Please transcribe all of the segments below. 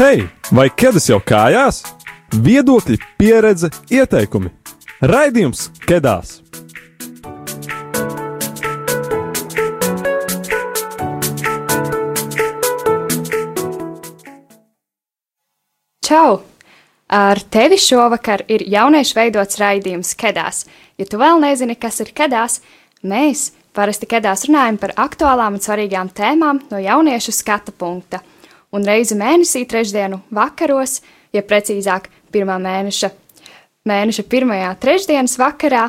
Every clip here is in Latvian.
Hei, vai ķēdes jau kājās? Viedokļi, pieredze, ieteikumi. Raidījums Kedās! Čau! Ar tevi šovakar ir jauniešu veidots raidījums Kedās. Ja tu vēl nezini, kas ir Kedās, mēs parasti Kedās runājam par aktuālām un svarīgām tēmām no jauniešu skata punkta. Un reizi mēnesī, trešdienu vakaros, ja precīzāk, pirmā mēneša, mēneša pirmajā trešdienas vakarā,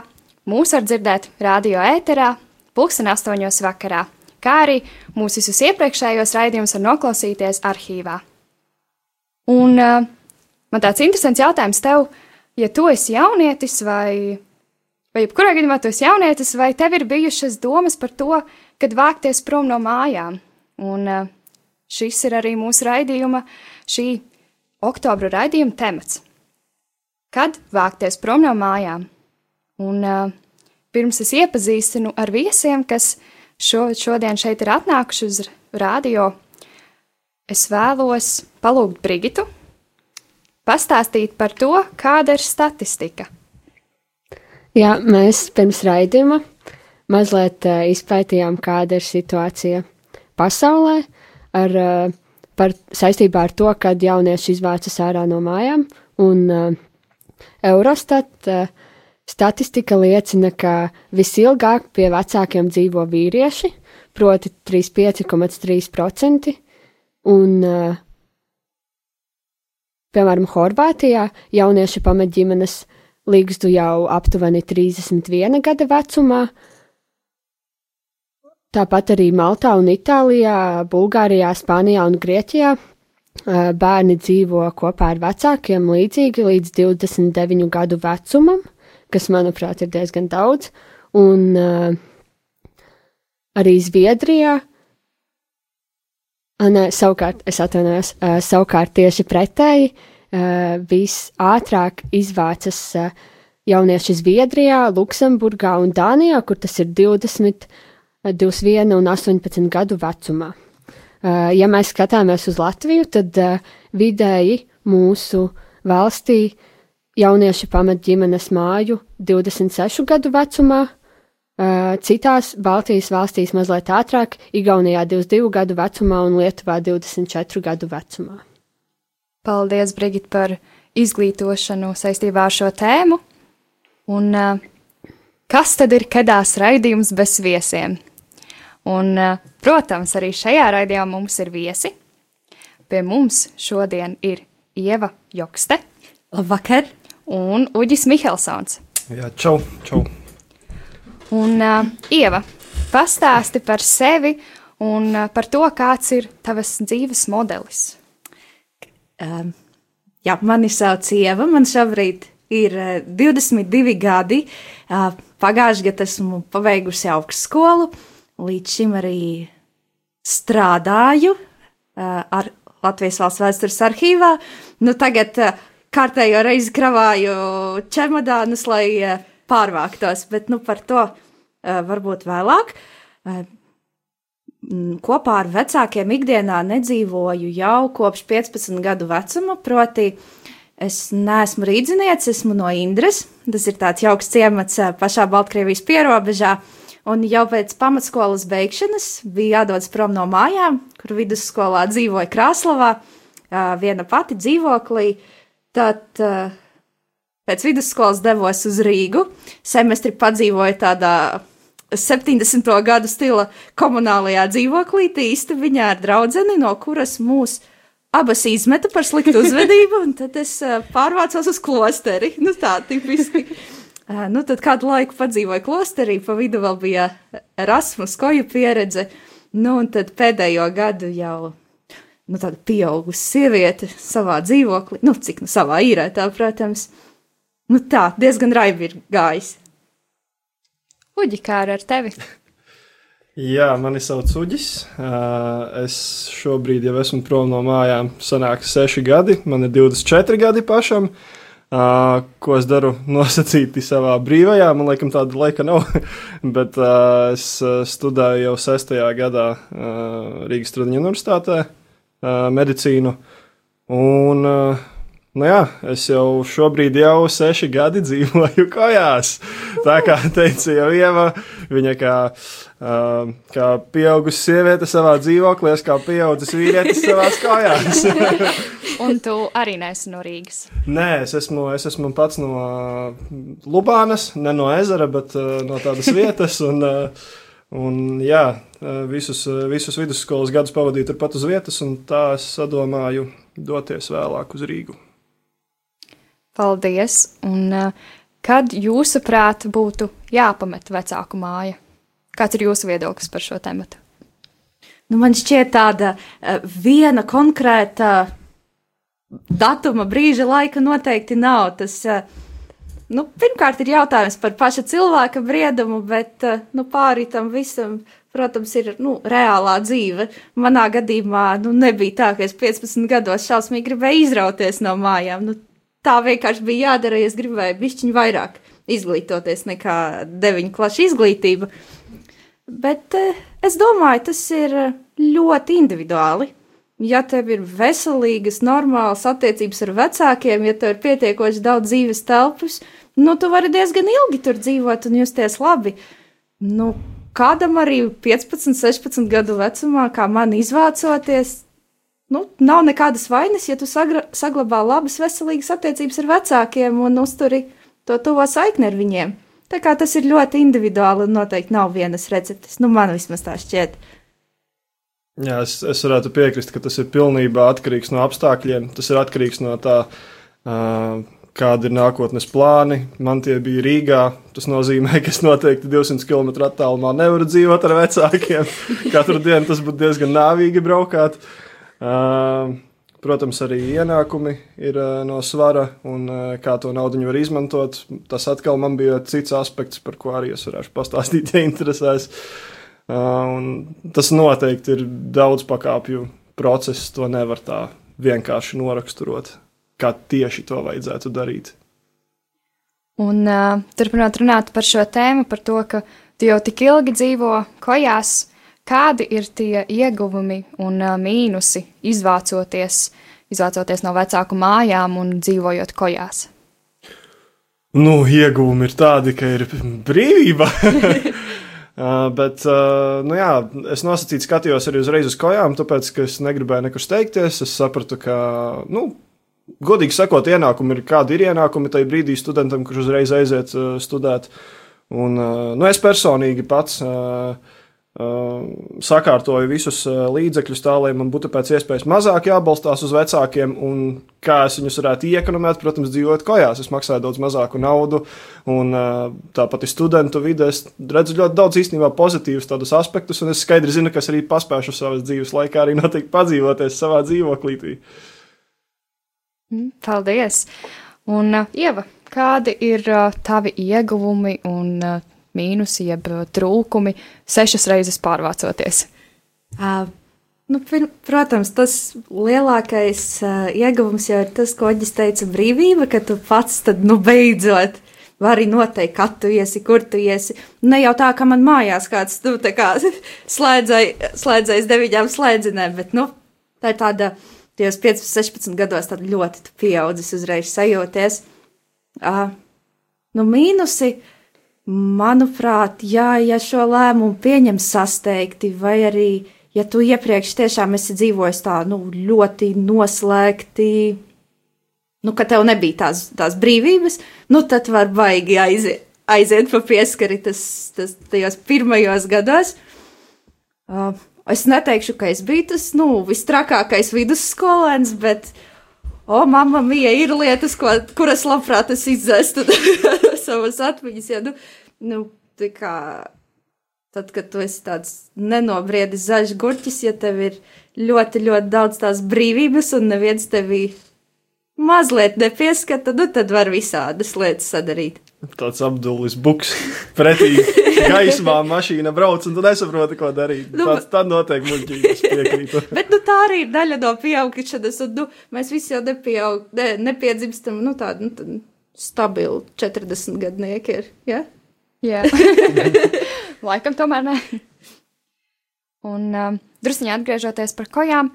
mūs var dzirdēt radio ēterā, pulksten astoņos vakarā, kā arī mūsu visus iepriekšējos raidījumus var noklausīties arhīvā. Un uh, man tāds interesants jautājums tev, ja tu esi jaunietis vai, vai jebkurā gadījumā tu esi jaunietis, vai tev ir bijušas domas par to, kad vākties prom no mājām? Un uh, šis ir arī mūsu raidījuma, šī oktobra raidījuma temats. Kad vākties prom no mājām? Un uh, pirms es iepazīstinu ar viesiem, kas šo, šodien šeit ir atnākuši uz radio, es vēlos palūgt Brigitu pastāstīt par to, kāda ir statistika. Jā, mēs pirms raidījuma mazliet uh, izpētījām, kāda ir situācija pasaulē ar, uh, par, saistībā ar to, kad jaunieši izvācas ārā no mājām. Un uh, Eurostat uh, statistika liecina, ka visilgāk pie vecākiem dzīvo vīrieši, proti 35,3%, un uh, Piemēram, Horvātijā jaunieši pamet ģimenes līgstu jau aptuveni 31 gada vecumā. Tāpat arī Maltā un Itālijā, Bulgārijā, Spānijā un Grieķijā bērni dzīvo kopā ar vecākiem līdzīgi līdz 29 gadu vecumam, kas, manuprāt, ir diezgan daudz. Un arī Zviedrijā Nē, savukārt, es atvainojos, savukārt tieši pretēji visātrāk izvācas jaunieši Zviedrijā, Luksemburgā un Dānijā, kur tas ir 20, 21 un 18 gadu vecumā. Uh, ja mēs skatāmies uz Latviju, tad uh, vidēji mūsu valstī jaunieši pamet ģimenes māju 26 gadu vecumā, Uh, citās Baltijas valstīs mazliet ātrāk, Igaunijā 22 gadu vecumā un Lietuvā 24 gadu vecumā. Paldies, Brigit, par izglītošanu saistībā ar šo tēmu. Un kas tad ir kedās raidījums bez viesiem? Un, uh, protams, arī šajā raidījumā mums ir viesi. Pie mums šodien ir Ieva Jokste. Labvakar! Un Uģis Mihelsons. Jā, čau, čau! Un, uh, Ieva, pastāsti par sevi un uh, par to, kāds ir tavs dzīves modelis. Um, jā, mani sauc Ieva, man šobrīd ir uh, 22 gadi. Uh, Pagājušajā gadā esmu pabeigusi augstskolu, līdz šim arī strādāju uh, ar Latvijas valsts vēstures arhīvā. Nu, tagad uh, kārtējo reizi kravāju čemodānus, lai uh, pārvāktos, bet nu, par to uh, varbūt vēlāk. Uh, kopā ar vecākiem ikdienā nedzīvoju jau kopš 15 gadu vecuma, proti, es neesmu rīdzinieks, esmu no Indras. Tas ir tāds jauks ciemats uh, pašā Baltkrievijas pierobežā. Un jau pēc pamatskolas beigšanas bija jādodas prom no mājām, kur vidusskolā dzīvoja Krāslavā, uh, viena pati dzīvoklī. Tad Pēc vidusskolas devos uz Rīgu. Semestri padzīvoju tādā 70. gadu stila komunālajā dzīvoklī, istabiņā ar draugu, no kuras mūs abas izmeta par sliktu uzvedību, un tad es pārvācos uz klosteri. Nu, tā tipiski. Nu, tad kādu laiku padzīvoju klosterī, pa vidu vēl bija Erasmus, koju pieredze. Nu, un tad pēdējo gadu jau nu, tāda pieaugusi sieviete savā dzīvoklī, nu, cik nu savā īrē, tā, protams. Nu tā, diezgan raibi ir gājis. Uģi, kā ar tevi? Jā, mani sauc Uģis. Es šobrīd jau esmu prom no mājām. Sanāk, seši gadi, man ir 24 gadi pašam. Uh, ko es daru nosacīti savā brīvajā, man liekas, tāda laika nav. Bet uh, es studēju jau sestajā gadā uh, Rīgas Tradiņu universitātē uh, medicīnu. Un, uh, nu jā, es jau šobrīd jau seši gadi dzīvoju kājās. Tā kā teica jau Ieva, viņa kā, uh, kā pieaugusi sieviete savā dzīvoklī, es kā pieaugusis vīrietis savās kājās. Un tu arī nesi no Rīgas. Nē, es esmu, es esmu pats no Lubānas, ne no ezera, bet uh, no tādas vietas. Un, uh, un jā, visus, visus vidusskolas gadus pavadīju turpat uz vietas, un tā es sadomāju doties vēlāk uz Rīgu. Paldies! Un, uh, kad jūsuprāt būtu jāpamet vecāku māja? Kāds ir jūsu viedoklis par šo tēmu? Nu, man šķiet, tāda uh, viena konkrēta datuma brīža laika noteikti nav. Tas, uh, nu, pirmkārt, ir jautājums par paša cilvēka briedumu, bet nu, pāri tam visam, protams, ir nu, reālā dzīve. Manā gadījumā nu, nebija tā, ka es 15 gados šausmīgi gribēju izrauties no mājām. Nu, tā vienkārši bija jādara, ja es gribēju bišķiņu vairāk izglītoties nekā deviņu klašu izglītība. Bet eh, es domāju, tas ir ļoti individuāli. Ja tev ir veselīgas, normālas attiecības ar vecākiem, ja tev ir pietiekoši daudz dzīves telpas, nu, tu vari diezgan ilgi tur dzīvot un justies labi. Nu, kādam arī 15, 16 gadu vecumā, kā man izvācoties, nu, nav nekādas vainas, ja tu sagra, saglabā labas, veselīgas attiecības ar vecākiem un uzturi to tuvo saikni ar viņiem. Tā kā tas ir ļoti individuāli un noteikti nav vienas receptes. Nu, man vismaz tā šķiet. Jā, es, es varētu piekrist, ka tas ir pilnībā atkarīgs no apstākļiem. Tas ir atkarīgs no tā, uh, kādi ir nākotnes plāni. Man tie bija Rīgā. Tas nozīmē, ka es noteikti 200 km attālumā nevaru dzīvot ar vecākiem. Katru dienu tas būtu diezgan nāvīgi braukāt. Uh, Protams, arī ienākumi ir no svara, un kā to naudu var izmantot. Tas atkal man bija cits aspekts, par ko arī es varēšu pastāstīt, ja interesēs. Un tas noteikti ir daudz pakāpju process, to nevar tā vienkārši noraksturot, kā tieši to vajadzētu darīt. Un uh, turpinot runāt par šo tēmu, par to, ka tu jau tik ilgi dzīvo kojās, Kādi ir tie ieguvumi un mīnusi izvācoties, izvācoties no vecāku mājām un dzīvojot kojās? Nu, ieguvumi ir tādi, ka ir brīvība. Uh, bet, uh, nu jā, es nosacīti skatījos arī uzreiz uz kājām, tāpēc, ka es negribēju nekur steigties. Es sapratu, ka, nu, godīgi sakot, ienākumi ir kādi ir ienākumi tajā brīdī studentam, kurš uzreiz aiziet uh, studēt. Un, nu, es personīgi pats. Uh, sakārtoju visus līdzekļus tā, lai man būtu pēc iespējas mazāk jābalstās uz vecākiem, un kā es viņus varētu iekonomēt, protams, dzīvot kājās. Es maksāju daudz mazāku naudu, un tāpat ir studentu vidē. Es redzu ļoti daudz īstenībā pozitīvus tādus aspektus, un es skaidri zinu, kas arī paspēšu savas dzīves laikā arī noteikti padzīvoties savā dzīvoklītī. Mm, paldies! Un, uh, Ieva, kādi ir tavi ieguvumi un mīnusi, jeb uh, trūkumi sešas reizes pārvācoties? Uh, nu, protams, tas lielākais uh, ieguvums jau ir tas, ko Oģis teica, brīvība, ka tu pats tad, nu, beidzot vari noteikt, kad tu iesi, kur tu iesi. Ne jau tā, ka man mājās kāds, nu, kā slēdzai, slēdzais deviņām slēdzinēm, bet, nu, tā ir tāda, tajos 15, 16 gados tad ļoti tu pieaudzis uzreiz sajūties. Uh, nu, mīnusi. Manuprāt, jā, ja šo lēmumu pieņem sasteigti, vai arī, ja tu iepriekš tiešām esi dzīvojis tā, nu, ļoti noslēgti, nu, ka tev nebija tās, tās brīvības, nu, tad var baigi aiziet, aiziet pa pieskari tas, tas tajos pirmajos gados. Uh, es neteikšu, ka es biju tas, nu, vistrakākais vidusskolēns, bet, o, mamma mija, ir lietas, ko, kuras labprāt es izdzēstu savas atmiņas. Ja, nu, nu, kā, tad, kad tu esi tāds nenobriedis zaļš gurķis, ja tev ir ļoti, ļoti daudz tās brīvības un neviens tevī mazliet nepieskata, nu, tad var visādas lietas sadarīt. Tāds apdulis buks pretī gaismā mašīna brauc, un tu nesaproti, ko darīt. Nu, Tāds, tad noteikti muļķības piekrītu. Bet nu, tā arī ir daļa no pieaugšanas, un nu, mēs visi jau nepieaug, ne, nepiedzimstam, nu tādu nu, stabilu 40 gadnieki ir, ja? Jā, laikam tomēr ne. Un um, druskuļi atgriežoties par kojām,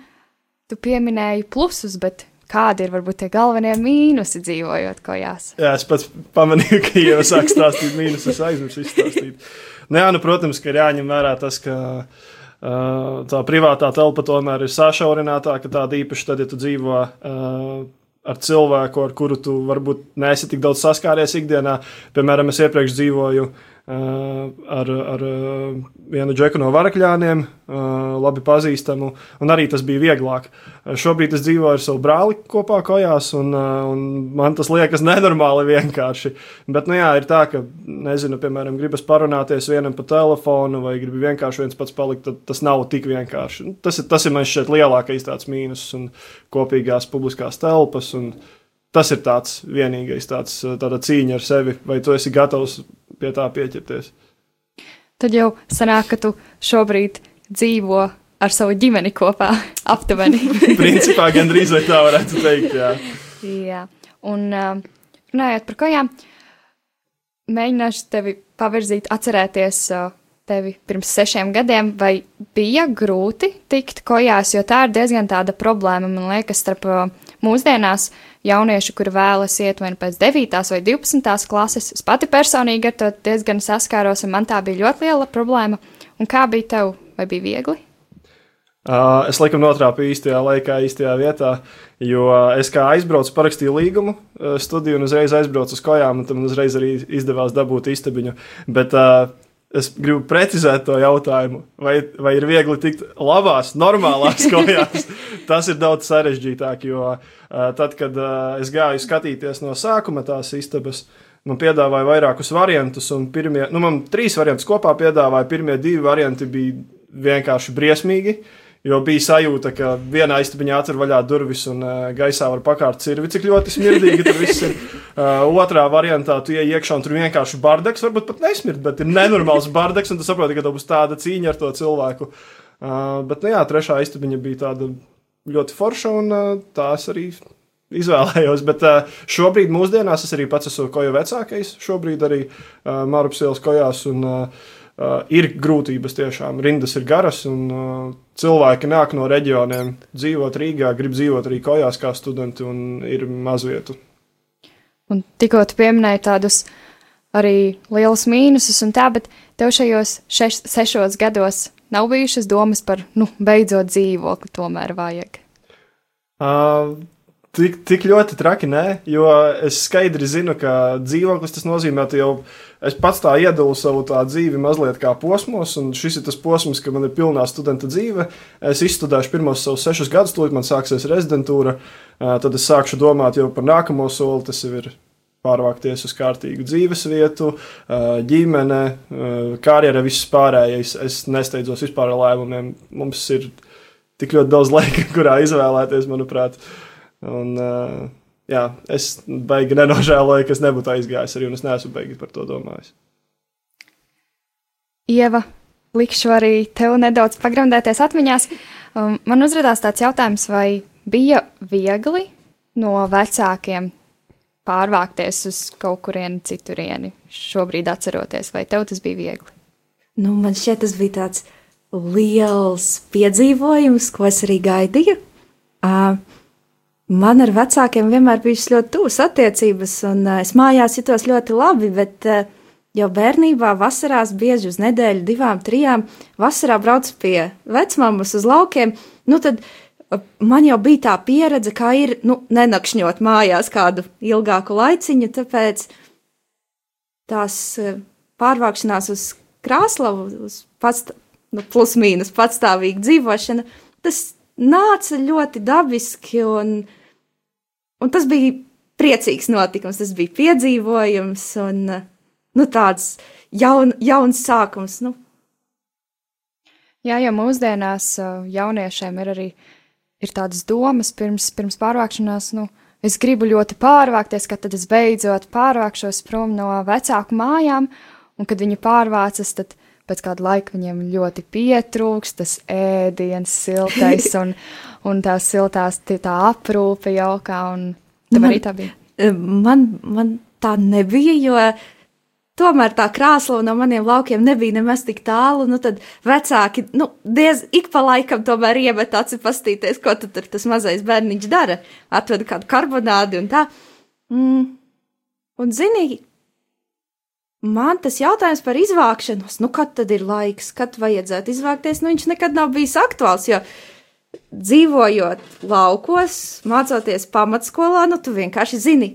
tu pieminēji plusus, bet kādi ir varbūt tie galvenie mīnusi dzīvojot kojās? Jā, es pats pamanīju, ka jau sāk stāstīt mīnusus, aizmirsu izstāstīt. Nu, jā, nu, protams, ka ir jāņem vērā tas, ka uh, tā privātā telpa tomēr ir sašaurinātāka, tāda īpaši tad, ja tu dzīvo uh, ar cilvēku, ar kuru tu varbūt neesi tik daudz saskāries ikdienā. Piemēram, es iepriekš dzīvoju uh, ar, ar uh, vienu džeku no varakļiem, uh, labi pazīstamu, un arī tas bija vieglāk. Šobrīd es dzīvoju ar savu brāli kopā kājās, un, un man tas liekas nenormāli vienkārši. Bet, nu jā, ir tā, ka, nezinu, piemēram, gribas parunāties vienam pa telefonu, vai gribi vienkārši viens pats palikt, tad tas nav tik vienkārši. Tas ir, tas ir man šķiet lielākais tāds mīnus un kopīgās publiskās telpas. Un, Tas ir tāds vienīgais tāds, tāda cīņa ar sevi, vai tu esi gatavs pie tā pieķerties. Tad jau sanāk, ka tu šobrīd dzīvo ar savu ģimeni kopā, aptuveni. Principā gandrīz tā varētu teikt, jā. jā, un runājot par kājām, mēģināšu tevi pavirzīt, atcerēties tevi pirms sešiem gadiem, vai bija grūti tikt kojās, jo tā ir diezgan tāda problēma, man liekas, starp mūsdienās jaunieši, kuri vēlas iet vai nu pēc 9. vai 12. klases. Es pati personīgi ar to diezgan saskāros, un man tā bija ļoti liela problēma. Un kā bija tev? Vai bija viegli? Uh, es laikam notrāpīju īstajā laikā, īstajā vietā, jo es kā aizbraucu, parakstīju līgumu studiju un uzreiz aizbraucu uz kājām, un tam uzreiz arī izdevās dabūt istabiņu. Bet uh, Es gribu precizēt to jautājumu, vai, vai ir viegli tikt labās, normālās kājās. Tas ir daudz sarežģītāk, jo uh, tad, kad uh, es gāju skatīties no sākuma tās istabas, man piedāvāja vairākus variantus, un pirmie, nu, man trīs variantus kopā piedāvāja. Pirmie divi varianti bija vienkārši briesmīgi. Uh, Jo bija sajūta, ka vienā istabiņā atver vaļā durvis un uh, gaisā var pakārt cirvi, cik ļoti smirdīgi tur viss ir. Uh, otrā variantā tu ienāc iekšā un tur vienkārši bardaks, varbūt pat nesmird, bet ir nenormāls bardaks, un tu saproti, ka tev būs tāda cīņa ar to cilvēku. Uh, bet, nu jā, trešā istabiņa bija tāda ļoti forša, un uh, tās arī izvēlējos. Bet uh, šobrīd, mūsdienās, es arī pats esmu koju vecākais. Šobrīd arī uh, Mārupas ielas kojās. Un, uh, uh, ir grūtības tiešām. Rindas ir garas, un uh, cilvēki nāk no reģioniem, dzīvot Rīgā, grib dzīvot arī kojās kā studenti, un ir mazvietu. Un tikko pieminēji tādus arī lielus mīnusus un tā, bet tev šajos šeš, sešos gados nav bijušas domas par, nu, beidzot dzīvokli tomēr vajag. Uh, Tik, tik ļoti traki, nē, jo es skaidri zinu, ka dzīvoklis tas nozīmē, ka jau es pats tā iedalu savu tā dzīvi mazliet kā posmos, un šis ir tas posms, ka man ir pilnā studenta dzīve. Es izstudēšu pirmos savus sešus gadus, tūlīt man sāksies rezidentūra, tad es sākšu domāt jau par nākamo soli, tas ir pārvākties uz kārtīgu dzīves vietu, ģimene, karjera, viss pārējais. Es nesteidzos vispār ar lēmumiem. Mums ir tik ļoti daudz laika, kurā izvēlēties, manuprāt. Un, uh, jā, es baigi nenožēloju, ka es nebūtu aizgājis arī, un es neesmu baigi par to domājis. Ieva, likšu arī tev nedaudz pagrandēties atmiņās. Um, man uzrādās tāds jautājums, vai bija viegli no vecākiem pārvākties uz kaut kurieni citurieni, šobrīd atceroties, vai tev tas bija viegli? Nu, man šķiet, tas bija tāds liels piedzīvojums, ko es arī gaidīju. Uh, Man ar vecākiem vienmēr bijušas ļoti tuvas attiecības, un uh, es mājās jutos ļoti labi, bet uh, jau bērnībā vasarās bieži uz nedēļu, divām, trijām vasarā braucu pie vecmāmas uz laukiem, nu tad uh, man jau bija tā pieredze, kā ir, nu, nenakšņot mājās kādu ilgāku laiciņu, tāpēc tās pārvākšanās uz Krāslavu, uz pats, nu, plus mīnus patstāvīgu dzīvošanu, tas nāca ļoti dabiski, un, un tas bija priecīgs notikums, tas bija piedzīvojums un nu, tāds jaun, jauns sākums. Nu. Jā, jo mūsdienās jauniešiem ir arī ir tādas domas pirms, pirms pārvākšanās. Nu, es gribu ļoti pārvākties, kad es beidzot pārvākšos prom no vecāku mājām, un kad viņi pārvācas, tad pēc kāda laika viņiem ļoti pietrūks tas ēdiens, siltais un, un tās siltās tā aprūpe jaukā. Tev man, arī tā bija? Man, man tā nebija, jo tomēr tā krāsla no maniem laukiem nebija nemaz tik tālu. Nu, tad vecāki nu, diez ik pa laikam tomēr iemet aci pastīties, ko tad tur tas mazais bērniņš dara. Atveda kādu karbonādi un tā. Mm. Un zini, man tas jautājums par izvākšanos, nu kad tad ir laiks, kad vajadzētu izvākties, nu viņš nekad nav bijis aktuāls, jo dzīvojot laukos, mācoties pamatskolā, nu tu vienkārši zini,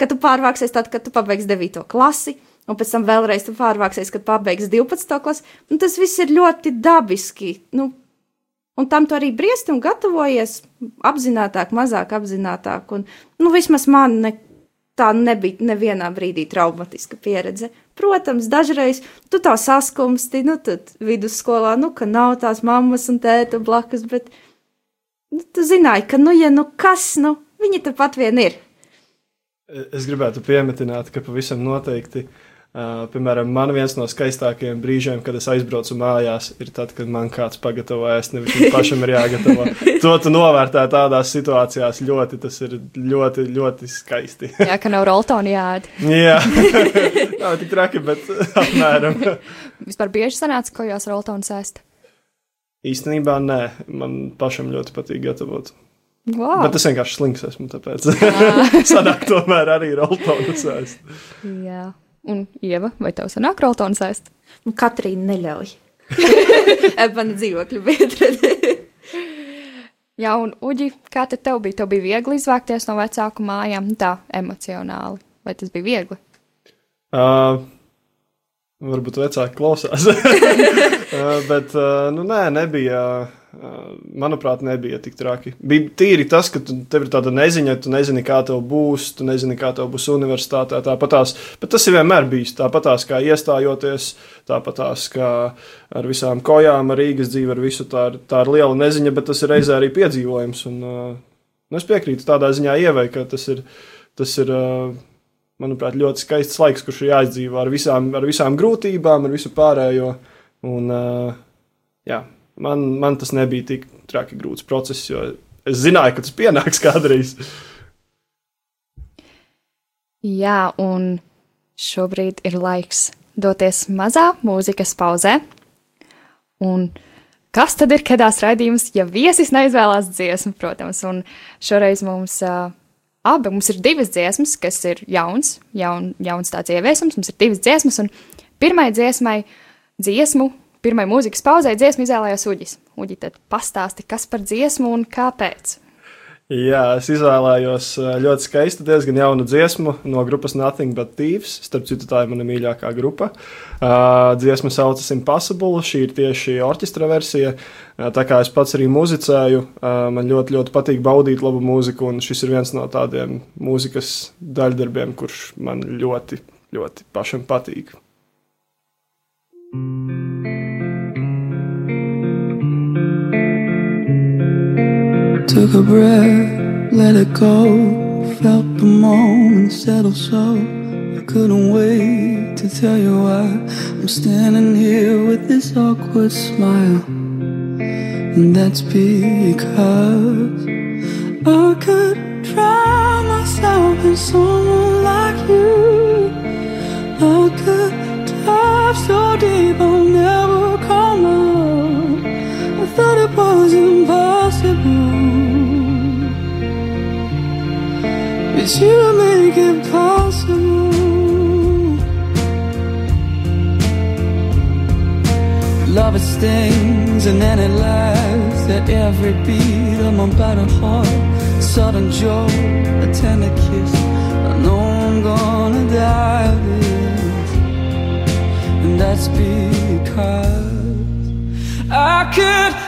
ka tu pārvāksies tad, kad tu pabeigsi 9. klasi, un pēc tam vēlreiz tu pārvāksies, kad pabeigsi 12. klasi, un tas viss ir ļoti dabiski, nu, un tam tu arī briesti un gatavojies apzinātāk, mazāk apzinātāk, un, nu, vismaz man ne, tā nebija nevienā brīdī traumatiska pieredze. Protams, dažreiz tu tā saskumsti, nu, tad vidusskolā, nu, ka nav tās mammas un tēta blakus, bet, nu, tu zināji, ka, nu, ja nu kas, nu, viņi tepat vien ir. Es gribētu piemetināt, ka pavisam noteikti uh, Uh, piemēram, man viens no skaistākajiem brīžiem, kad es aizbraucu mājās, ir tad, kad man kāds pagatavo ēst, nevis man pašam ir jāgatavo. to tu novērtē tādās situācijās ļoti, tas ir ļoti, ļoti skaisti. Jā, ka nav roltoni jāēd. Jā, nav tik traki, bet apmēram. Vispār bieži sanāca, ko jūs roltonis ēst? Īstenībā nē, man pašam ļoti patīk gatavot. Wow. Bet es vienkārši slinks esmu, tāpēc sanāk tomēr arī roltonus ēst. Jā. Un, Ieva, vai tev sanāk roltons ēst? Nu, Katrīna neļauj. Mana dzīvokļa biedra. Jā, un Uģi, kā tad tev bija? Tev bija viegli izvākties no vecāku mājām, tā emocionāli. Vai tas bija viegli? Uh, varbūt vecāki klausās. uh, bet, uh, nu, nē, nebija. Uh, manuprāt, nebija tik traki. Bija tīri tas, ka tev ir tāda neziņa, tu nezini, kā tev būs, tu nezini, kā tev būs universitātē. Tāpatās, bet tas ir vienmēr bijis tāpatās, kā iestājoties, tāpatās kā ar visām kojām, ar Rīgas dzīvi, ar visu tā ir, tā ir liela neziņa, bet tas ir reizē arī piedzīvojums. Un, nu, es piekrītu tādā ziņā ievai, ka tas ir. Tas ir manuprāt, ļoti skaists laiks, kurš ir jāizdzīvo ar visām, ar visām grūtībām, ar visu pārējo. Un, jā, man, man tas nebija tik traki grūts process, jo es zināju, ka tas pienāks kādreiz. Jā, un šobrīd ir laiks doties mazā mūzikas pauzē. Un kas tad ir kādās raidījums, ja viesis neizvēlās dziesmu, protams, un šoreiz mums uh, abi, mums ir divas dziesmas, kas ir jauns, jaun, jauns tāds ieviesums, mums ir divas dziesmas, un pirmai dziesmai dziesmu pirmai mūzikas pauzē dziesmu izvēlējās Uģis. Uģi, tad pastāsti, kas par dziesmu un kāpēc? Jā, es izvēlējos ļoti skaistu, diezgan jaunu dziesmu no grupas Nothing But Thieves. Starp citu, tā ir mana mīļākā grupa. Uh, dziesma saucas Impossible. Šī ir tieši orķestra versija. Uh, tā kā es pats arī muzicēju, uh, man ļoti, ļoti patīk baudīt labu mūziku, un šis ir viens no tādiem mūzikas daļdarbiem, kurš man ļoti, ļoti pašam patīk. Mm. Took a breath, let it go. Felt the moment settle so. I couldn't wait to tell you why I'm standing here with this awkward smile. And that's because I could drown myself in someone like you. I could dive so deep I'll never come up. I thought it was impossible. But you make it possible. Love it stings and then it lasts at every beat of my battered heart. Sudden joy, a tender kiss. I know I'm gonna die this, and that's because I could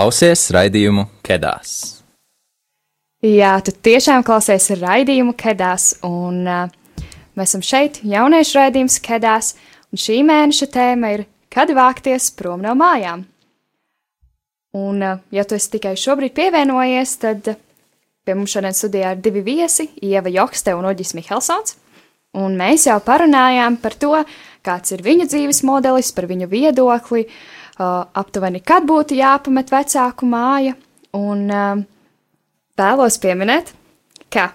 klausies raidījumu Kedās. Jā, tu tiešām klausies raidījumu Kedās, un uh, mēs esam šeit, jauniešu raidījums Kedās, un šī mēneša tēma ir Kad vākties prom no mājām? Un, uh, ja tu esi tikai šobrīd pievienojies, tad uh, pie mums šodien studijā ir divi viesi, Ieva Jokste un Oģis Mihelsons, un mēs jau parunājām par to, kāds ir viņu dzīves modelis, par viņu viedokli, uh, aptuveni, kad būtu jāpamet vecāku māja, un uh, vēlos pieminēt, ka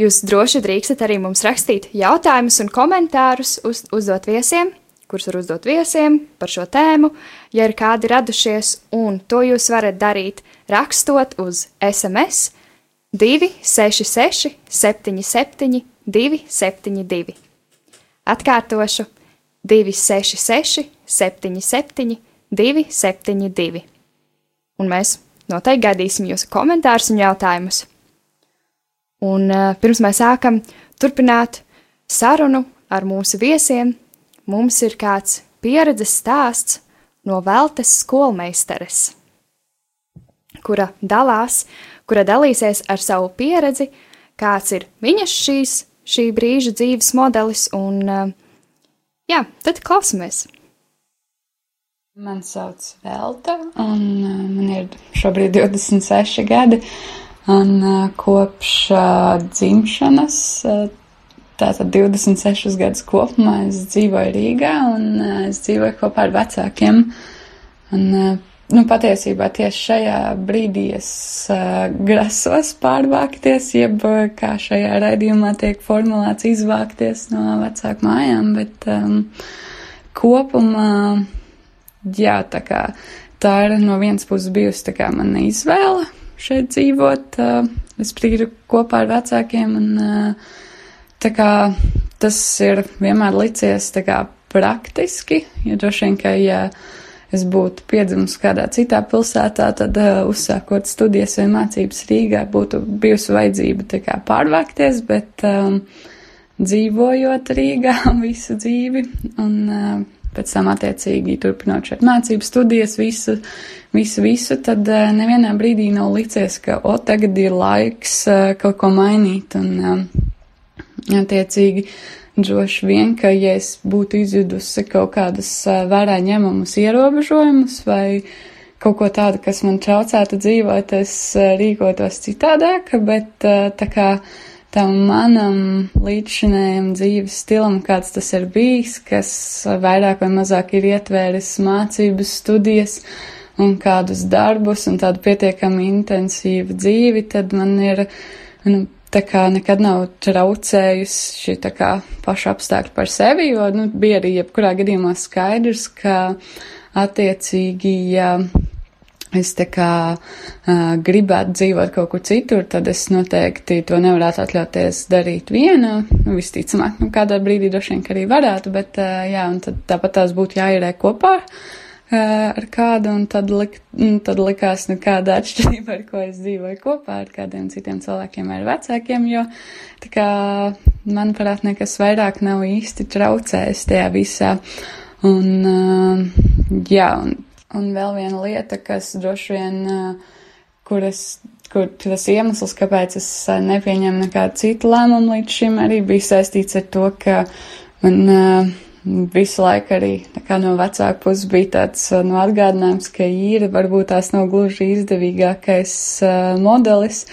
jūs droši drīkstat arī mums rakstīt jautājumus un komentārus, uz, uzdot viesiem, kurus var uzdot viesiem par šo tēmu, ja ir kādi radušies, un to jūs varat darīt rakstot uz SMS 266 77 272. Atkārtošu 266 77 272. Un mēs noteikti gaidīsim jūsu komentārus un jautājumus. Un uh, pirms mēs sākam turpināt sarunu ar mūsu viesiem, mums ir kāds pieredzes stāsts no Veltes skolmeistares, kura dalās, kura dalīsies ar savu pieredzi, kāds ir viņas šīs, šī brīža dzīves modelis, un uh, jā, tad klausamies! Man sauc Velta, un uh, man ir šobrīd 26 gadi. Un uh, kopš uh, dzimšanas, tātad 26 gadus kopumā, es dzīvoju Rīgā un es dzīvoju kopā ar vecākiem. Un, nu, patiesībā tieši šajā brīdī es uh, grasos pārvākties, jeb uh, kā šajā raidījumā tiek formulēts izvākties no vecāku mājām, bet um, kopumā. Jā, tā kā tā ir no vienas puses bijusi tā kā mana izvēle šeit dzīvot, uh, respektīvi kopā ar vecākiem, un uh, tā kā tas ir vienmēr licies tā kā praktiski, jo droši vien, ka, ja es būtu piedzimusi kādā citā pilsētā, tad uh, uzsākot studijas vai mācības Rīgā būtu bijusi vajadzība tā kā pārvākties, bet um, dzīvojot Rīgā visu dzīvi un uh, pēc tam attiecīgi turpinot šeit mācību studijas, visu, visu, visu, tad uh, nevienā brīdī nav licies, ka, o, tagad ir laiks uh, kaut ko mainīt, un uh, attiecīgi droši vien, ka, ja es būtu izjudusi kaut kādus uh, vērā ņemamus ierobežojumus vai kaut ko tādu, kas man traucētu dzīvot, es uh, rīkotos citādāk, bet uh, tā kā tam manam līdzšinējam dzīves stilam, kāds tas ir bijis, kas vairāk vai mazāk ir ietvēris mācības, studijas un kādus darbus un tādu pietiekami intensīvu dzīvi, tad man ir, nu, tā kā nekad nav traucējusi šī tā kā paša apstākļa par sevi, jo, nu, bija arī jebkurā gadījumā skaidrs, ka attiecīgi, ja es tā kā uh, gribētu dzīvot kaut kur citur, tad es noteikti to nevarētu atļauties darīt viena. Nu, visticamāk, nu, kādā brīdī droši vien ka arī varētu, bet uh, jā, un tad tāpat tās būtu jāierē kopā uh, ar kādu, un tad, lik, un tad likās, nu, kāda atšķirība, ar ko es dzīvoju kopā ar kādiem citiem cilvēkiem, ar vecākiem, jo tā kā, manuprāt, nekas vairāk nav īsti traucējis tajā visā. Un, uh, jā, un Un vēl viena lieta, kas droši vien, kur, es, kur tas iemesls, kāpēc es nepieņemu nekādu citu lēmumu līdz šim, arī bija saistīts ar to, ka man visu laiku arī no vecāka puses bija tāds no atgādinājums, ka īra varbūt tās nav gluži izdevīgākais modelis.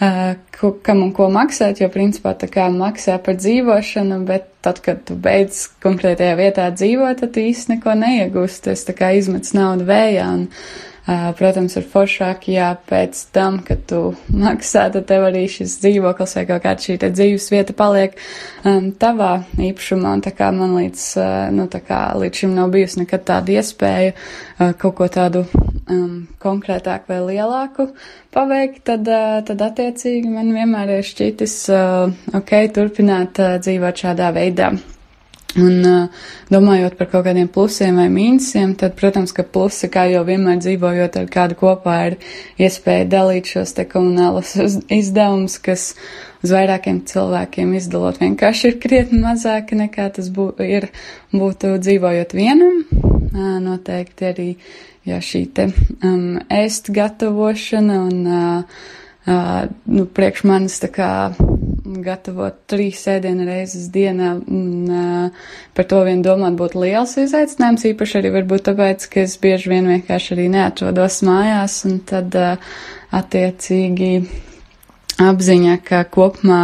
Uh, kam un ko maksāt, jo principā tā kā maksā par dzīvošanu, bet tad, kad tu beidz konkrētajā vietā dzīvot, tad īsti neko neiegūst. Tas tā kā izmets naudu vējā. Un, uh, protams, ir foršāk, ja pēc tam, kad tu maksā, tad tev arī šis dzīvoklis vai kaut kāda šī dzīves vieta paliek um, tavā īpašumā. Un tā kā man līdz, uh, nu, tā kā līdz šim nav bijusi nekad tāda iespēja uh, kaut ko tādu um, konkrētāku vai lielāku paveikt, tad, uh, tad attiecīgi man vienmēr ir šķitis uh, ok turpināt uh, dzīvot šādā veidā. Un domājot par kaut kādiem plusiem vai mīnusiem, tad, protams, ka plusi, kā jau vienmēr dzīvojot ar kādu kopā, ir iespēja dalīt šos te komunālos izdevumus, kas uz vairākiem cilvēkiem izdalot vienkārši ir krietni mazāki nekā tas bū, ir būtu dzīvojot vienam. Noteikti arī ja šī te um, ēst gatavošana un, uh, uh, nu, priekš manis tā kā gatavot trīs ēdienu reizes dienā un uh, par to vien domāt būtu liels izaicinājums, īpaši arī varbūt tāpēc, ka es bieži vien vienkārši arī neatrodos mājās un tad uh, attiecīgi apziņa, ka kopumā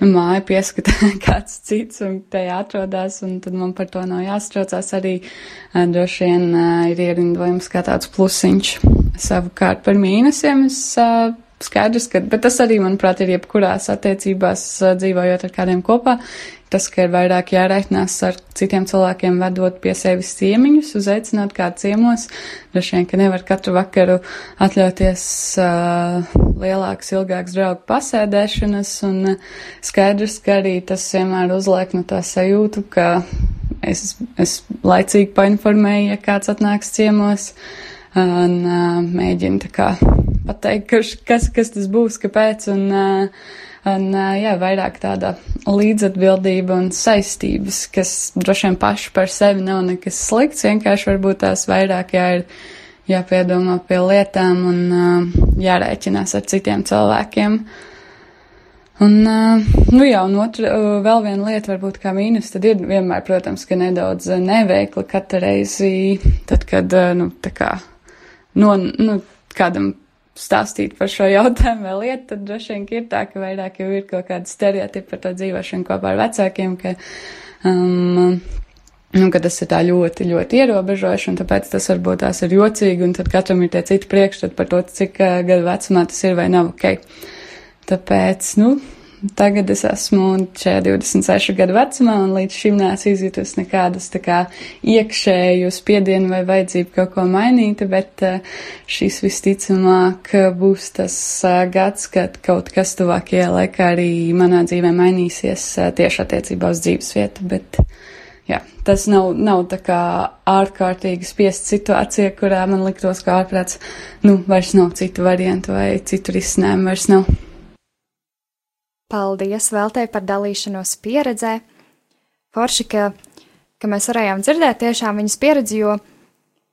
māja pieskata kāds cits un tajā atrodas, un tad man par to nav jāstraucās. Arī uh, droši vien uh, ir ierindojums kā tāds plusiņš. Savukārt par mīnusiem es uh, skaidrs, ka, bet tas arī, manuprāt, ir jebkurās attiecībās uh, dzīvojot ar kādiem kopā. Tas, ka ir vairāk jāreikinās ar citiem cilvēkiem, vedot pie sevis ciemiņus, uzaicināt kādu ciemos. Droši vien, ka nevar katru vakaru atļauties uh, lielākas, ilgākas draugu pasēdēšanas, un uh, skaidrs, ka arī tas vienmēr uzliek no tā sajūtu, ka es, es laicīgi painformēju, ja kāds atnāks ciemos, un uh, mēģinu tā kā pateikt, kas, kas, kas tas būs, kāpēc, un uh, Un, jā, vairāk tāda līdzatbildība un saistības, kas droši vien paši par sevi nav nekas slikts, vienkārši varbūt tās vairāk jā, ir jāpiedomā pie lietām un jārēķinās ar citiem cilvēkiem. Un, nu jā, un otra, vēl viena lieta, varbūt kā mīnus, tad ir vienmēr, protams, ka nedaudz neveikli katru reizi, tad, kad, nu, tā kā, no, nu, kādam stāstīt par šo jautājumu vai lietu, tad droši vien ir tā, ka vairāk jau ir kaut kāda stereotipa par to dzīvošanu kopā ar vecākiem, ka, um, nu, ka tas ir tā ļoti, ļoti ierobežoši, un tāpēc tas varbūt tās ir jocīgi, un tad katram ir tie citi priekšstati par to, cik uh, gadu vecumā tas ir vai nav ok. Tāpēc, nu, Tagad es esmu šajā 26 gadu vecumā, un līdz šim neesmu izjutusi nekādus kā iekšēju spiedienu vai vajadzību kaut ko mainīt, bet eh, šis visticamāk būs tas eh, gads, kad kaut kas tuvākajā laikā arī manā dzīvē mainīsies eh, tieši attiecībā uz dzīves vietu, bet jā, tas nav, nav tā kā ārkārtīgi spiest situācija, kurā man liktos kā ārprāts, nu, vairs nav citu variantu vai citu risinājumu vairs nav. Paldies Veltei par dalīšanos pieredzē. Forši, ka, ka mēs varējām dzirdēt tiešām viņas pieredzi, jo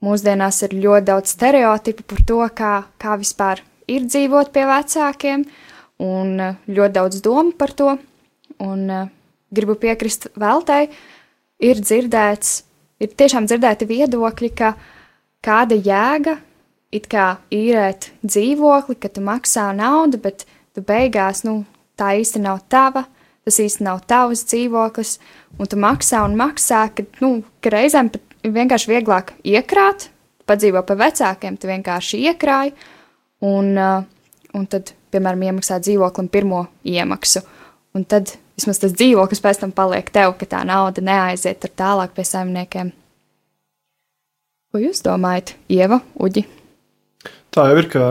mūsdienās ir ļoti daudz stereotipu par to, kā, kā vispār ir dzīvot pie vecākiem, un eh, ļoti daudz domu par to. Un uh, gribu piekrist Veltei, ir dzirdēts, ir tiešām dzirdēti viedokļi, ka kāda jēga it kā īrēt dzīvokli, ka tu maksā naudu, bet tu beigās, nu, tā īsti nav tava, tas īsti nav tavs dzīvoklis, un tu maksā un maksā, ka, nu, ka reizēm pat vienkārši vieglāk iekrāt, padzīvo pa vecākiem, tu vienkārši iekrāji, un, uh, un tad, piemēram, iemaksā dzīvoklim pirmo iemaksu, un tad vismaz tas dzīvoklis pēc tam paliek tev, ka tā nauda neaiziet tur tālāk pie saimniekiem. Ko jūs domājat, Ieva, Uģi? Tā jau ir, ka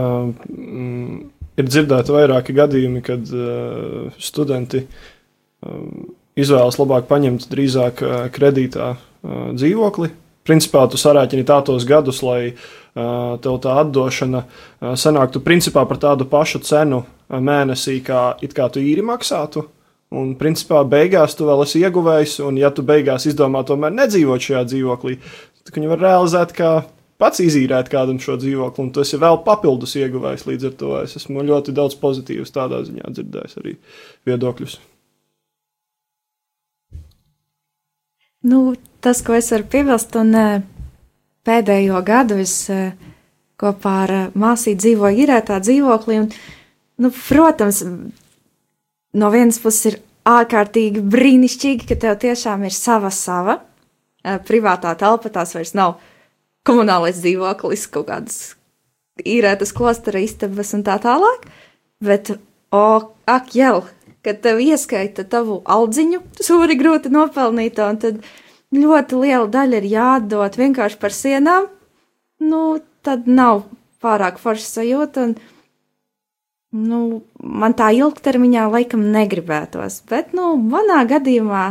mm, ir dzirdēti vairāki gadījumi, kad uh, studenti um, izvēlas labāk paņemt drīzāk uh, kredītā uh, dzīvokli. Principā tu sarēķini tā tos gadus, lai uh, tev tā atdošana uh, sanāktu principā par tādu pašu cenu uh, mēnesī, kā it kā tu īri maksātu. Un, principā, beigās tu vēl esi ieguvējis, un, ja tu beigās izdomā tomēr nedzīvot šajā dzīvoklī, tad viņu var realizēt kā pats izīrēt kādam šo dzīvokli, un tu esi vēl papildus ieguvējis. Līdz ar to es esmu ļoti daudz pozitīvas tādā ziņā dzirdējis arī viedokļus. Nu, tas, ko es varu piebilst, un eh, pēdējo gadu es eh, kopā ar eh, māsīti dzīvoju īrētā dzīvoklī. Un, nu, protams, no vienas puses ir ārkārtīgi brīnišķīgi, ka tev tiešām ir sava sava privātā telpa. Tās vairs nav komunālais dzīvoklis, kaut kādas īrētas klostera istabas un tā tālāk. Bet, o, ak, jau, kad tev ieskaita tavu aldziņu, sūri grūti nopelnīt, un tad ļoti liela daļa ir jādod vienkārši par sienām, nu, tad nav pārāk forša sajūta. Un, nu, man tā ilgtermiņā laikam negribētos, bet, nu, manā gadījumā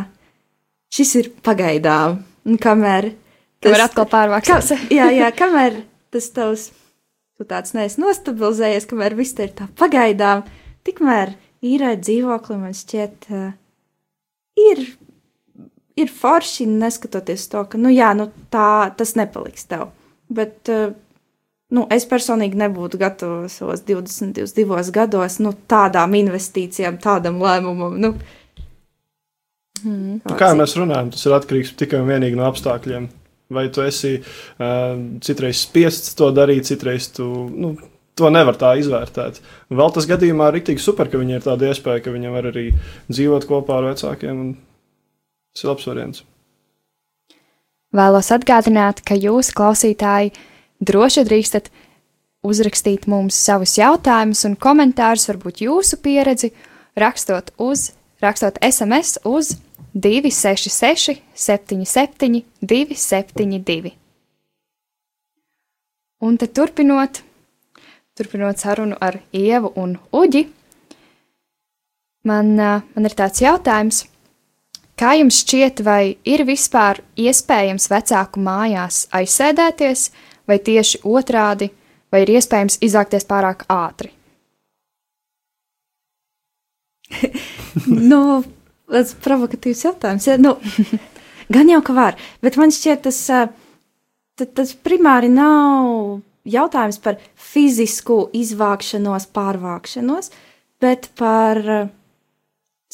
šis ir pagaidām. Un kamēr Kamēr atkal pārvāksies. Ka, jā, jā, kamēr tas tavs, tu tāds neesi nostabilizējies, kamēr viss te ir tā pagaidām, tikmēr īrēt dzīvokli man šķiet uh, ir, ir forši, neskatoties to, ka, nu jā, nu tā, tas nepaliks tev. Bet, uh, nu, es personīgi nebūtu gatava savos 20, 22 gados, nu, tādām investīcijām, tādam lēmumam, nu. Hmm, Kā jau mēs runājam, tas ir atkarīgs tikai un vienīgi no apstākļiem. Vai tu esi uh, citreiz spiests to darīt, citreiz tu nu, to nevar tā izvērtēt. Un vēl tas gadījumā ir rīktīgi super, ka viņiem ir tāda iespēja, ka viņi var arī dzīvot kopā ar vecākiem. Tas ir labs variants. Vēlos atgādināt, ka jūs, klausītāji, droši drīkstat uzrakstīt mums savus jautājumus un komentārus, varbūt jūsu pieredzi, rakstot, uz, rakstot SMS uz 266, 77, 272. Un tad turpinot, turpinot sarunu ar Ievu un Uģi, man, man ir tāds jautājums. Kā jums šķiet, vai ir vispār iespējams vecāku mājās aizsēdēties, vai tieši otrādi, vai ir iespējams izākties pārāk ātri? nu, tas provokatīvs jautājums. Ja? Nu, gan jau ka var, bet man šķiet, tas, ā, ta- tas primāri nav jautājums par fizisku izvākšanos, pārvākšanos, bet par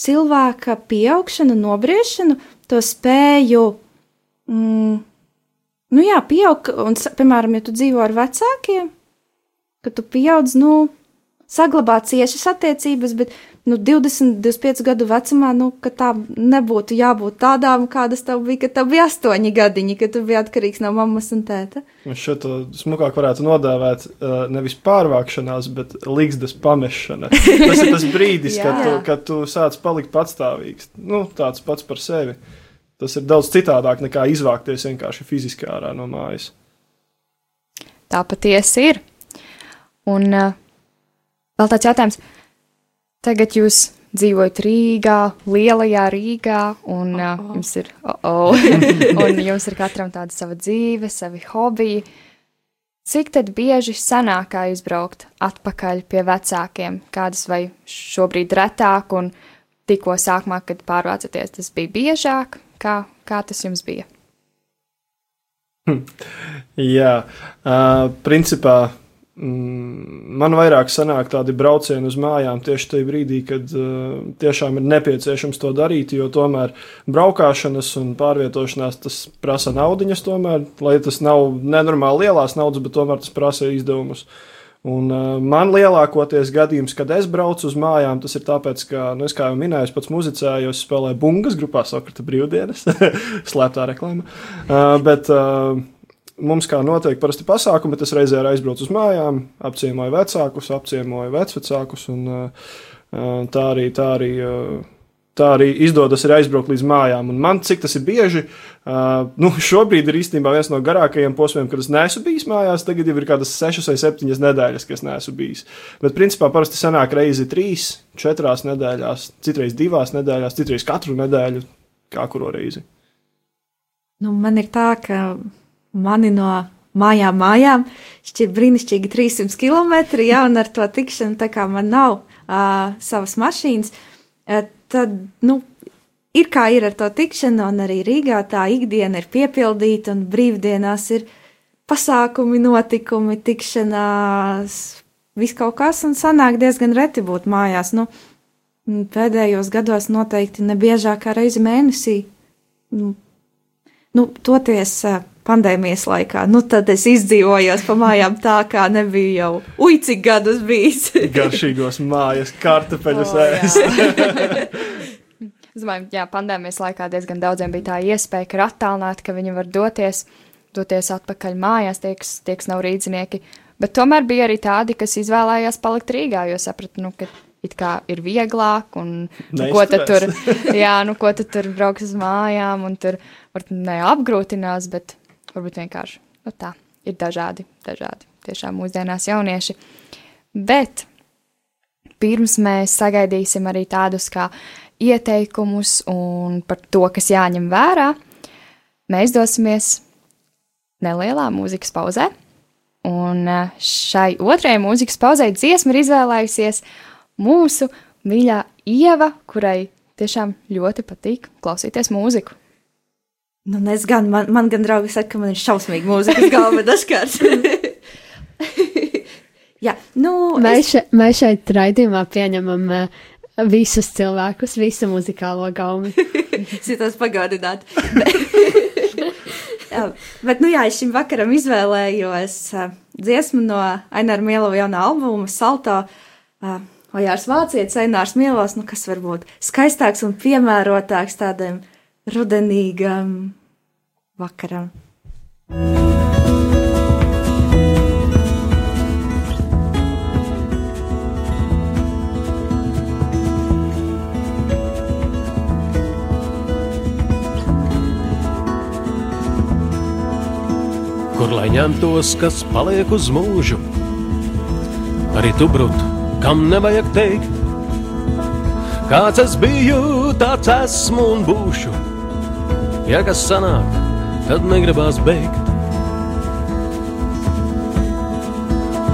cilvēka pieaugšanu, nobriešanu, to spēju. Mm, nu jā, pieaug, un, piemēram, ja tu dzīvo ar vecākiem, ka tu pieaudz, nu, saglabāt ciešas attiecības, bet nu, 20, 25 gadu vecumā, nu, ka tā nebūtu jābūt tādām, kādas tev bija, kad tev bija 8 gadiņi, kad tu biji atkarīgs no mammas un tēta. Un šo to smukāk varētu nodēvēt uh, nevis pārvākšanās, bet līgstas pamešana. Tas ir tas brīdis, kad tu, kad tu sāc palikt patstāvīgs. Nu, tāds pats par sevi. Tas ir daudz citādāk nekā izvākties vienkārši fiziski ārā no mājas. Tā patiesi ir. Un uh, vēl tāds jautājums. Tagad jūs dzīvojat Rīgā, lielajā Rīgā, un uh, jums ir, oh -oh, un jums ir katram tāda sava dzīve, savi hobiji. Cik tad bieži sanāk, kā izbraukt atpakaļ pie vecākiem? Kādas vai šobrīd retāk, un tikko sākumā, kad pārvācaties, tas bija biežāk? Kā, kā tas jums bija? Jā, uh, principā man vairāk sanāk tādi braucieni uz mājām tieši tajā brīdī, kad uh, tiešām ir nepieciešams to darīt, jo tomēr braukšanas un pārvietošanās tas prasa naudiņas, tomēr, lai tas nav nenormāli lielās naudas, bet tomēr tas prasa izdevumus. Un, uh, man lielākoties gadījums, kad es braucu uz mājām, tas ir tāpēc, ka, nu, kā jau minēju, es pats muzicēju, es spēlēju bungas grupā Sokrata brīvdienas, slēptā reklāma. Uh, bet uh, mums kā notiek parasti pasākumi, es reizē arī aizbraucu uz mājām, apciemoju vecākus, apciemoju vecvecākus, un uh, tā arī, tā arī uh, tā arī izdodas arī aizbraukt līdz mājām. Un man, cik tas ir bieži, uh, nu, šobrīd ir īstenībā viens no garākajiem posmiem, kad es neesmu bijis mājās. Tagad jau ir kādas sešas vai septiņas nedēļas, kas neesmu bijis. Bet, principā, parasti sanāk reizi trīs, četrās nedēļās, citreiz divās nedēļās, citreiz katru nedēļu, kā kuru reizi. Nu, man ir tā, ka mani no mājām, mājām šķiet brīnišķīgi 300 km. Jā, un ar to tikšanu, tā kā man nav uh, savas mašīnas, uh, tad, nu, ir kā ir ar to tikšanu, un arī Rīgā tā ikdiena ir piepildīta, un brīvdienās ir pasākumi, notikumi, tikšanās, viss kaut kas, un sanāk diezgan reti būt mājās. Nu, pēdējos gados noteikti nebiežāk kā reizi mēnesī. Nu, nu, toties uh, pandēmijas laikā, nu tad es izdzīvojos pa mājām tā, kā nebija jau ui, cik gadus bijis. Garšīgos mājas, kartupeļus O, jā. ēst. Es domāju, jā, pandēmijas laikā diezgan daudziem bija tā iespēja, ka ir attālināti, ka viņi var doties, doties atpakaļ mājās, tie, kas, tie, kas nav rīznieki. Bet tomēr bija arī tādi, kas izvēlējās palikt Rīgā, jo sapratu, nu, ka it kā ir vieglāk, un nu, ko tad tur, jā, nu, ko tad tur brauks uz mājām, un tur var neapgrūtinās, bet varbūt vienkārši, nu, tā, ir dažādi, dažādi, tiešām mūsdienās jaunieši. Bet pirms mēs sagaidīsim arī tādus kā ieteikumus un par to, kas jāņem vērā, mēs dosimies nelielā mūzikas pauzē. Un eh, šai otrajai mūzikas pauzē dziesmu ir izvēlējusies mūsu mīļā Ieva, kurai tiešām ļoti patīk klausīties mūziku. Nu, es gan, man, man gan draugi saka, ka man ir šausmīgi mūzikas galva dažkārt. Jā, nu, Mēs, še, mēs šeit raidījumā pieņemam uh, visus cilvēkus, visu muzikālo gaumi. Citos pagādināt. jā, bet, nu jā, es šim vakaram izvēlējos uh, dziesmu no Aināra Mielova jaunā albuma Salto. Uh, vai Jārs Vācietis, Ainārs Mielos, nu kas var būt skaistāks un piemērotāks tādam rudenīgam vakaram. kur lai ņemtos, kas paliek uz mūžu. Arī tu, brut, kam nevajag teikt, kāds es biju, tāds esmu un būšu. Ja kas sanāk, tad negribās beigt.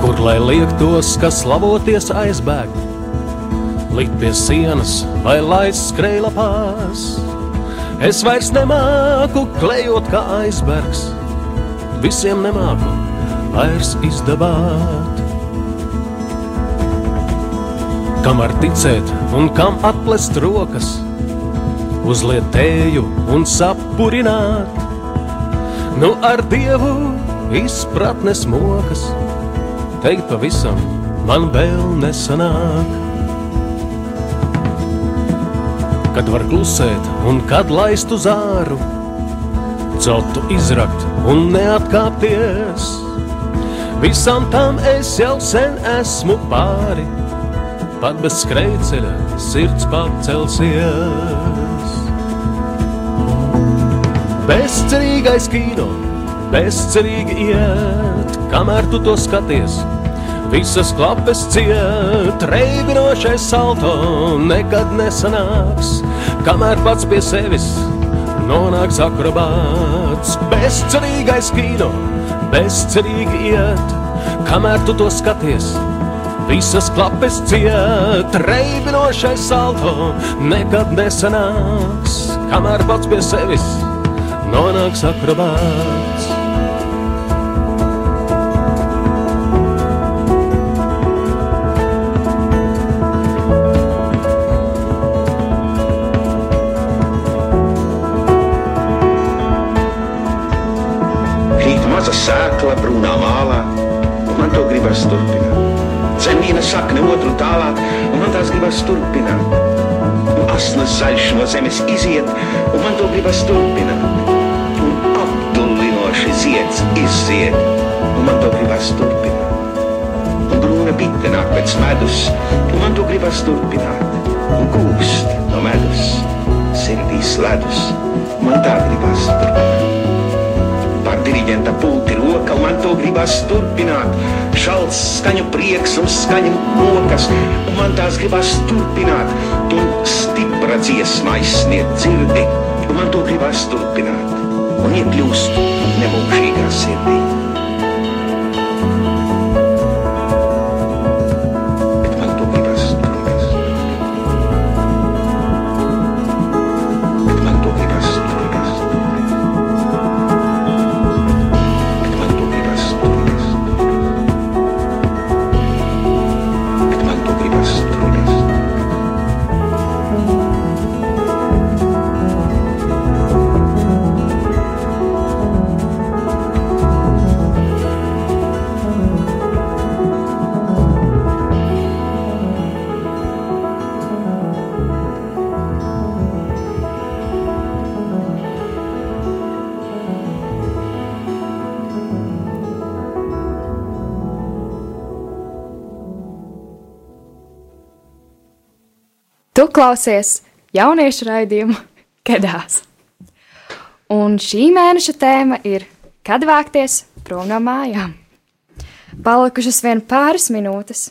Kur lai liektos, kas lavoties aizbēgt, likt pie sienas vai laist skrejlapās. Es vairs nemāku klejot kā aizbergs visiem nemāku vairs izdabāt. Kam var ticēt un kam atplest rokas, uzliet tēju un sapurināt. Nu ar dievu izpratnes mokas, teikt pavisam man vēl nesanāk. Kad var klusēt un kad laist uz āru, celtu izrakt un neatkāpties. Visam tam es jau sen esmu pāri, pat bez skrejceļa sirds pacelsies. Bezcerīgais kino, bezcerīgi iet, kamēr tu to skaties. Visas klapes ciet, reibinošais salto nekad nesanāks, kamēr pats pie sevis nonāks akrobāts. Bezcerīgais kino, bezcerīgi iet, kamēr tu to skaties. Visas klapes ciet, reibinošais salto nekad nesanāks, kamēr pats pie sevis nonāks akrobāts. Maza sēkla brūnā mālā, un man to gribas turpināt. Zem viena sakne otru tālāk, un man tās gribas turpināt. Un asnas zaļš no zemes iziet, un man to gribas turpināt. Zieds izziet, un man to gribas turpināt. Un brūna bite nāk pēc medus, un man to gribas turpināt. Un kūst no medus, sirdīs ledus, man tā gribas turpināt. Par diriģenta pulti roka, man to gribas turpināt. Šalts, skaņu prieks un skaņu mokas, un man tās gribas turpināt. Un stipra dziesma izsniedz dzirdi, un man to gribas turpināt. Un iekļūst nemūžīgā sirdī. Bet klausies jauniešu raidījumu Kedās. Un šī mēneša tēma ir Kad vākties prom no mājām? Palikušas vien pāris minūtes.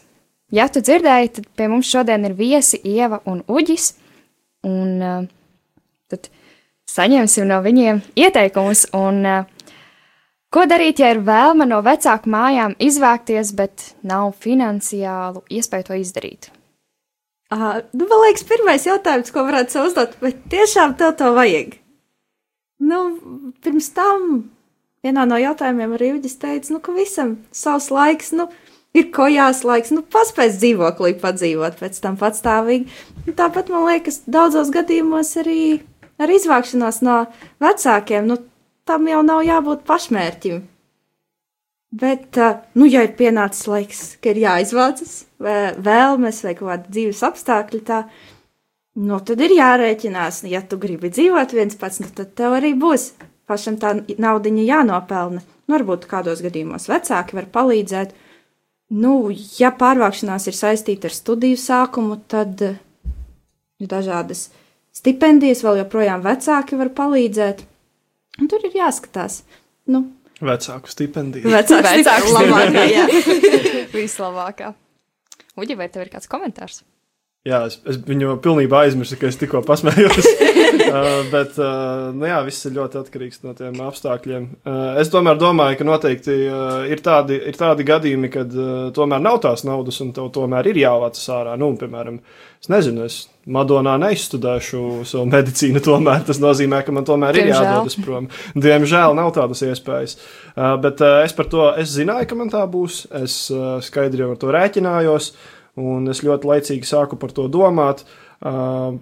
Ja tu dzirdēji, tad pie mums šodien ir viesi Ieva un Uģis. Un uh, tad saņemsim no viņiem ieteikumus. Un, uh, ko darīt, ja ir vēlme no vecāku mājām izvākties, bet nav finansiālu iespēju to izdarīt? Uh, nu, man liekas, pirmais jautājums, ko varētu sev uzdot, vai tiešām tev to vajag? Nu, pirms tam vienā no jautājumiem arī Uģis teica, nu, ka visam savs laiks, nu, ir kojās laiks, nu, paspēs dzīvoklī padzīvot pēc tam patstāvīgi. Nu, tāpat man liekas, daudzos gadījumos arī ar izvākšanos no vecākiem, nu, tam jau nav jābūt pašmērķim. Bet, uh, nu, ja ir pienācis laiks, ka ir jāizvācas, vai vēlmes vai kaut kāda dzīves apstākļi, tā, nu, tad ir jārēķinās. Ja tu gribi dzīvot viens pats, nu, tad tev arī būs pašam tā naudiņa jānopelna. Nu, varbūt kādos gadījumos vecāki var palīdzēt. Nu, ja pārvākšanās ir saistīta ar studiju sākumu, tad eh, dažādas stipendijas, vēl joprojām vecāki var palīdzēt. Un tur ir jāskatās. Nu, Vecāku stipendiju. Stipri labākā, jā. Vislabākā. Uģi, vai tev ir kāds komentārs? Jā, es, es viņu pilnībā aizmirsu, ka es tikko pasmējos. uh, bet, uh, nu jā, viss ir ļoti atkarīgs no tiem apstākļiem. Uh, es tomēr domāju, ka noteikti uh, ir, tādi, ir tādi gadījumi, kad uh, tomēr nav tās naudas un tev tomēr ir jāvācas ārā. Nu, piemēram, es nezinu, es Madonā neizstudēšu savu medicīnu, tomēr tas nozīmē, ka man tomēr ir Diemžēl. jādodas prom. Diemžēl nav tādas iespējas. Uh, bet uh, es par to es zināju, ka man tā būs. Es uh, skaidri jau ar to rēķinājos. Un es ļoti laicīgi sāku par to domāt. Uh,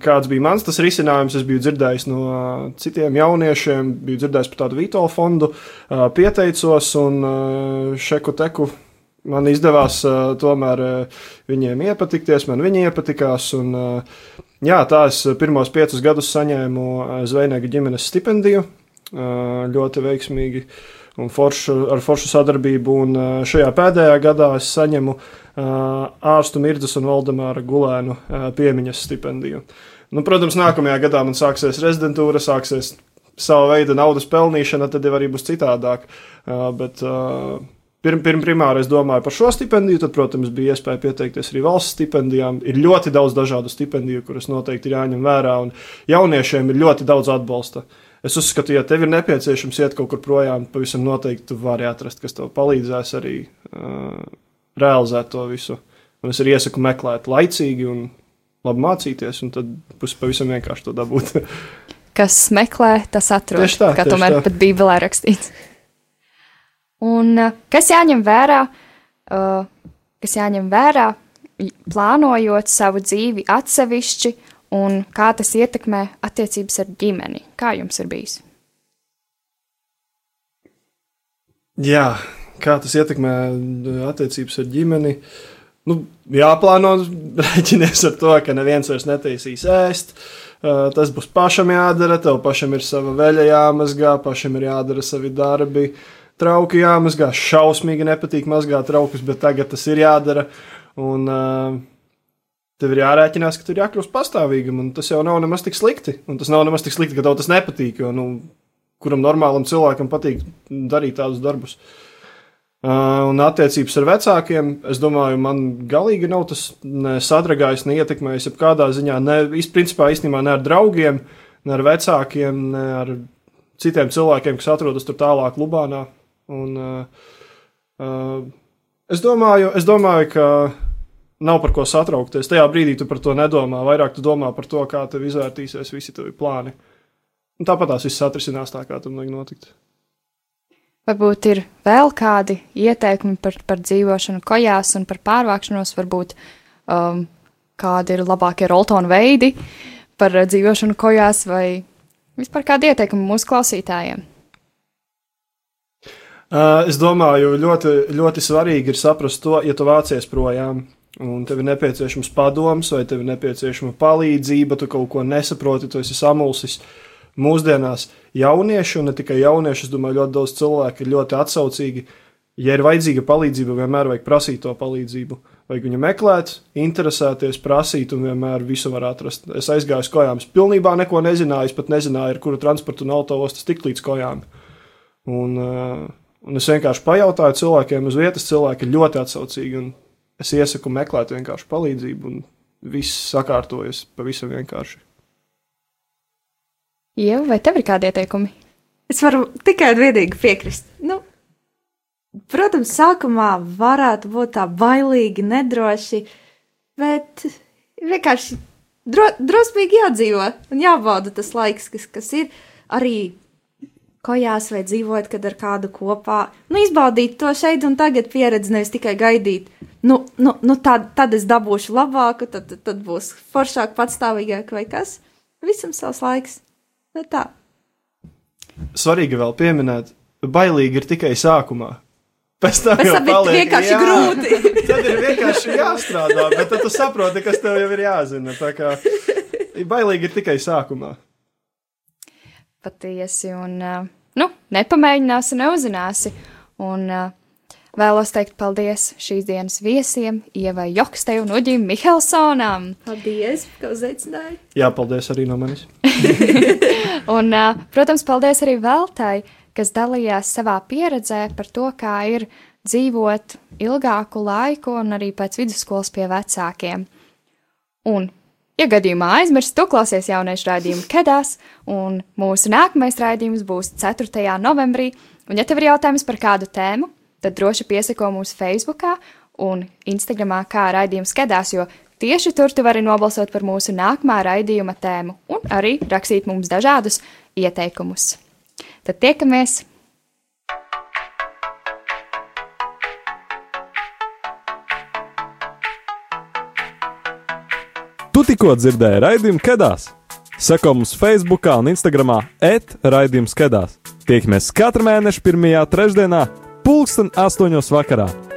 kāds bija mans tas risinājums? Es biju dzirdējis no uh, citiem jauniešiem, biju dzirdējis par tādu Vītola fondu, uh, pieteicos un uh, šeku teku. Man izdevās uh, tomēr uh, viņiem iepatikties, man viņi iepatikās. Un, uh, jā, tā es pirmos piecus gadus saņēmu uh, Zvejnieka ģimenes stipendiju. Uh, ļoti veiksmīgi un foršu, ar foršu sadarbību. Un uh, šajā pēdējā gadā es saņemu uh, ārstu Mirdzas un Valdemāra Gulēnu uh, piemiņas stipendiju. Nu, protams, nākamajā gadā man sāksies rezidentūra, sāksies sava veida naudas pelnīšana, tad jau arī būs citādāk. Uh, bet, Pirm, pirm, primāri es domāju par šo stipendiju, tad, protams, bija iespēja pieteikties arī valsts stipendijām. Ir ļoti daudz dažādu stipendiju, kuras noteikti ir jāņem vērā, un jauniešiem ir ļoti daudz atbalsta. Es uzskatu, ja tev ir nepieciešams iet kaut kur projām, pavisam noteikti vari atrast, kas tev palīdzēs arī uh, realizēt to visu. Un es arī iesaku meklēt laicīgi un labi mācīties, un tad būs pavisam vienkārši to dabūt. Kas meklē, tas atrod. Tieši tā, kā tieši tomēr tā. pat Bībelē rakstīts. Un uh, kas jāņem vērā, uh, kas jāņem vērā, plānojot savu dzīvi atsevišķi, un kā tas ietekmē attiecības ar ģimeni? Kā jums ir bijis? Jā, kā tas ietekmē uh, attiecības ar ģimeni? Nu, jāplāno, rēķinies ar to, ka neviens vairs netaisīs ēst. Uh, Tas būs pašam jādara, tev pašam ir sava veļa jāmazgā, pašam ir jādara savi darbi. trauki jāmazgā. Šausmīgi nepatīk mazgāt traukus, bet tagad tas ir jādara. Un, uh, Tev ir jārēķinās, ka tur ir jākļūst pastāvīgam, un tas jau nav nemaz tik slikti. Un tas nav nemaz tik slikti, ka tev tas nepatīk. Jo, nu, kuram normālam cilvēkam patīk darīt tādus darbus. Uh, un attiecības ar vecākiem, es domāju, man galīgi nav tas ne sadragājis, ne ietekmējis jebkādā ziņā. Ne, principā īstenībā ne ar draugiem, ne ar vecākiem, ne ar citiem cilvēkiem, kas atrodas tur tālāk Lubānā. Un, uh, uh, es, domāju, es domāju, ka nav par ko satraukties. Tajā brīdī tu par to nedomā. Vairāk tu domā par to, kā tev izvērtīsies visi tavi plāni. Un tāpat tās viss atrisinās tā, kā tam vajag notikt. Varbūt ir vēl kādi ieteikumi par, par dzīvošanu kojās un par pārvākšanos, varbūt um, kādi ir labākie roltonu veidi par uh, dzīvošanu kojās vai vispār kādi ieteikumi mūsu klausītājiem. Uh, es domāju, ļoti, ļoti svarīgi ir saprast to, ja tu vācies projām. Un tev ir nepieciešams padoms, vai tev ir nepieciešama palīdzība, tu kaut ko nesaproti, tu esi samulsis. Mūsdienās jaunieši, un ne tikai jaunieši, es domāju, ļoti daudz cilvēku ir ļoti atsaucīgi. Ja ir vajadzīga palīdzība, vienmēr vajag prasīt to palīdzību. Vajag viņu meklēt, interesēties, prasīt, un vienmēr visu var atrast. Es aizgāju uz kājām, es pilnībā neko nezināju, es pat nezināju, ar kuru transportu un autostas tik līdz kājām. Un, uh, un es vienkārši pajautāju cilvēkiem uz vietas, cilvēki ir ļoti atsaucīgi. un Es iesaku meklēt vienkārši palīdzību, un viss sakārtojas pavisam vienkārši. Ieva, vai tev ir kādi ieteikumi? Es varu tikai un vienīgi piekrist. Nu, protams, sākumā varētu būt tā bailīgi, nedroši, bet vienkārši dro, drosmīgi jādzīvo un jābauda tas laiks, kas, kas ir arī kojās vai dzīvot, kad ar kādu kopā. Nu, izbaudīt to šeit un tagad pieredzi, nevis tikai gaidīt. Nu, nu, nu tad, tad es dabūšu labāku, tad, tad būs foršāk, patstāvīgāk vai kas. Visam savs laiks. Nu, tā. Svarīgi vēl pieminēt, bailīgi ir tikai sākumā. Pēc tam, Pēc jau paliek, vienkārši jā, grūti. Tad ir vienkārši jāstrādā, bet tad tu saproti, kas tev jau ir jāzina. Tā kā bailīgi ir tikai sākumā. Patiesi, un uh, nu, nepamēģināsi, neuzzināsi. Un uh, vēlos teikt paldies šīs dienas viesiem, Ievai Jokstei un Uģim Mihelsonam. Paldies, ka uzaicināji. Jā, paldies arī no manis. Un, protams, paldies arī Veltai, kas dalījās savā pieredzē par to, kā ir dzīvot ilgāku laiku un arī pēc vidusskolas pie vecākiem. Un, ja gadījumā aizmirst, tu klausies jauniešu raidījumu Kedās, un mūsu nākamais raidījums būs 4. novembrī. Un, ja tev ir jautājums par kādu tēmu, tad droši piesako mūsu Facebook un Instagram kā raidījums Kedās, jo tieši tur tu vari nobalsot par mūsu nākamā raidījuma tēmu un arī rakstīt mums dažādus ieteikumus. Tad tiekamies! Tu tikko dzirdēji raidījumu Kedās. Seko mums Facebook un Instagram et raidījums Kedās. Tiekamies katru mēnešu pirmajā trešdienā, pulksten astoņos vakarā.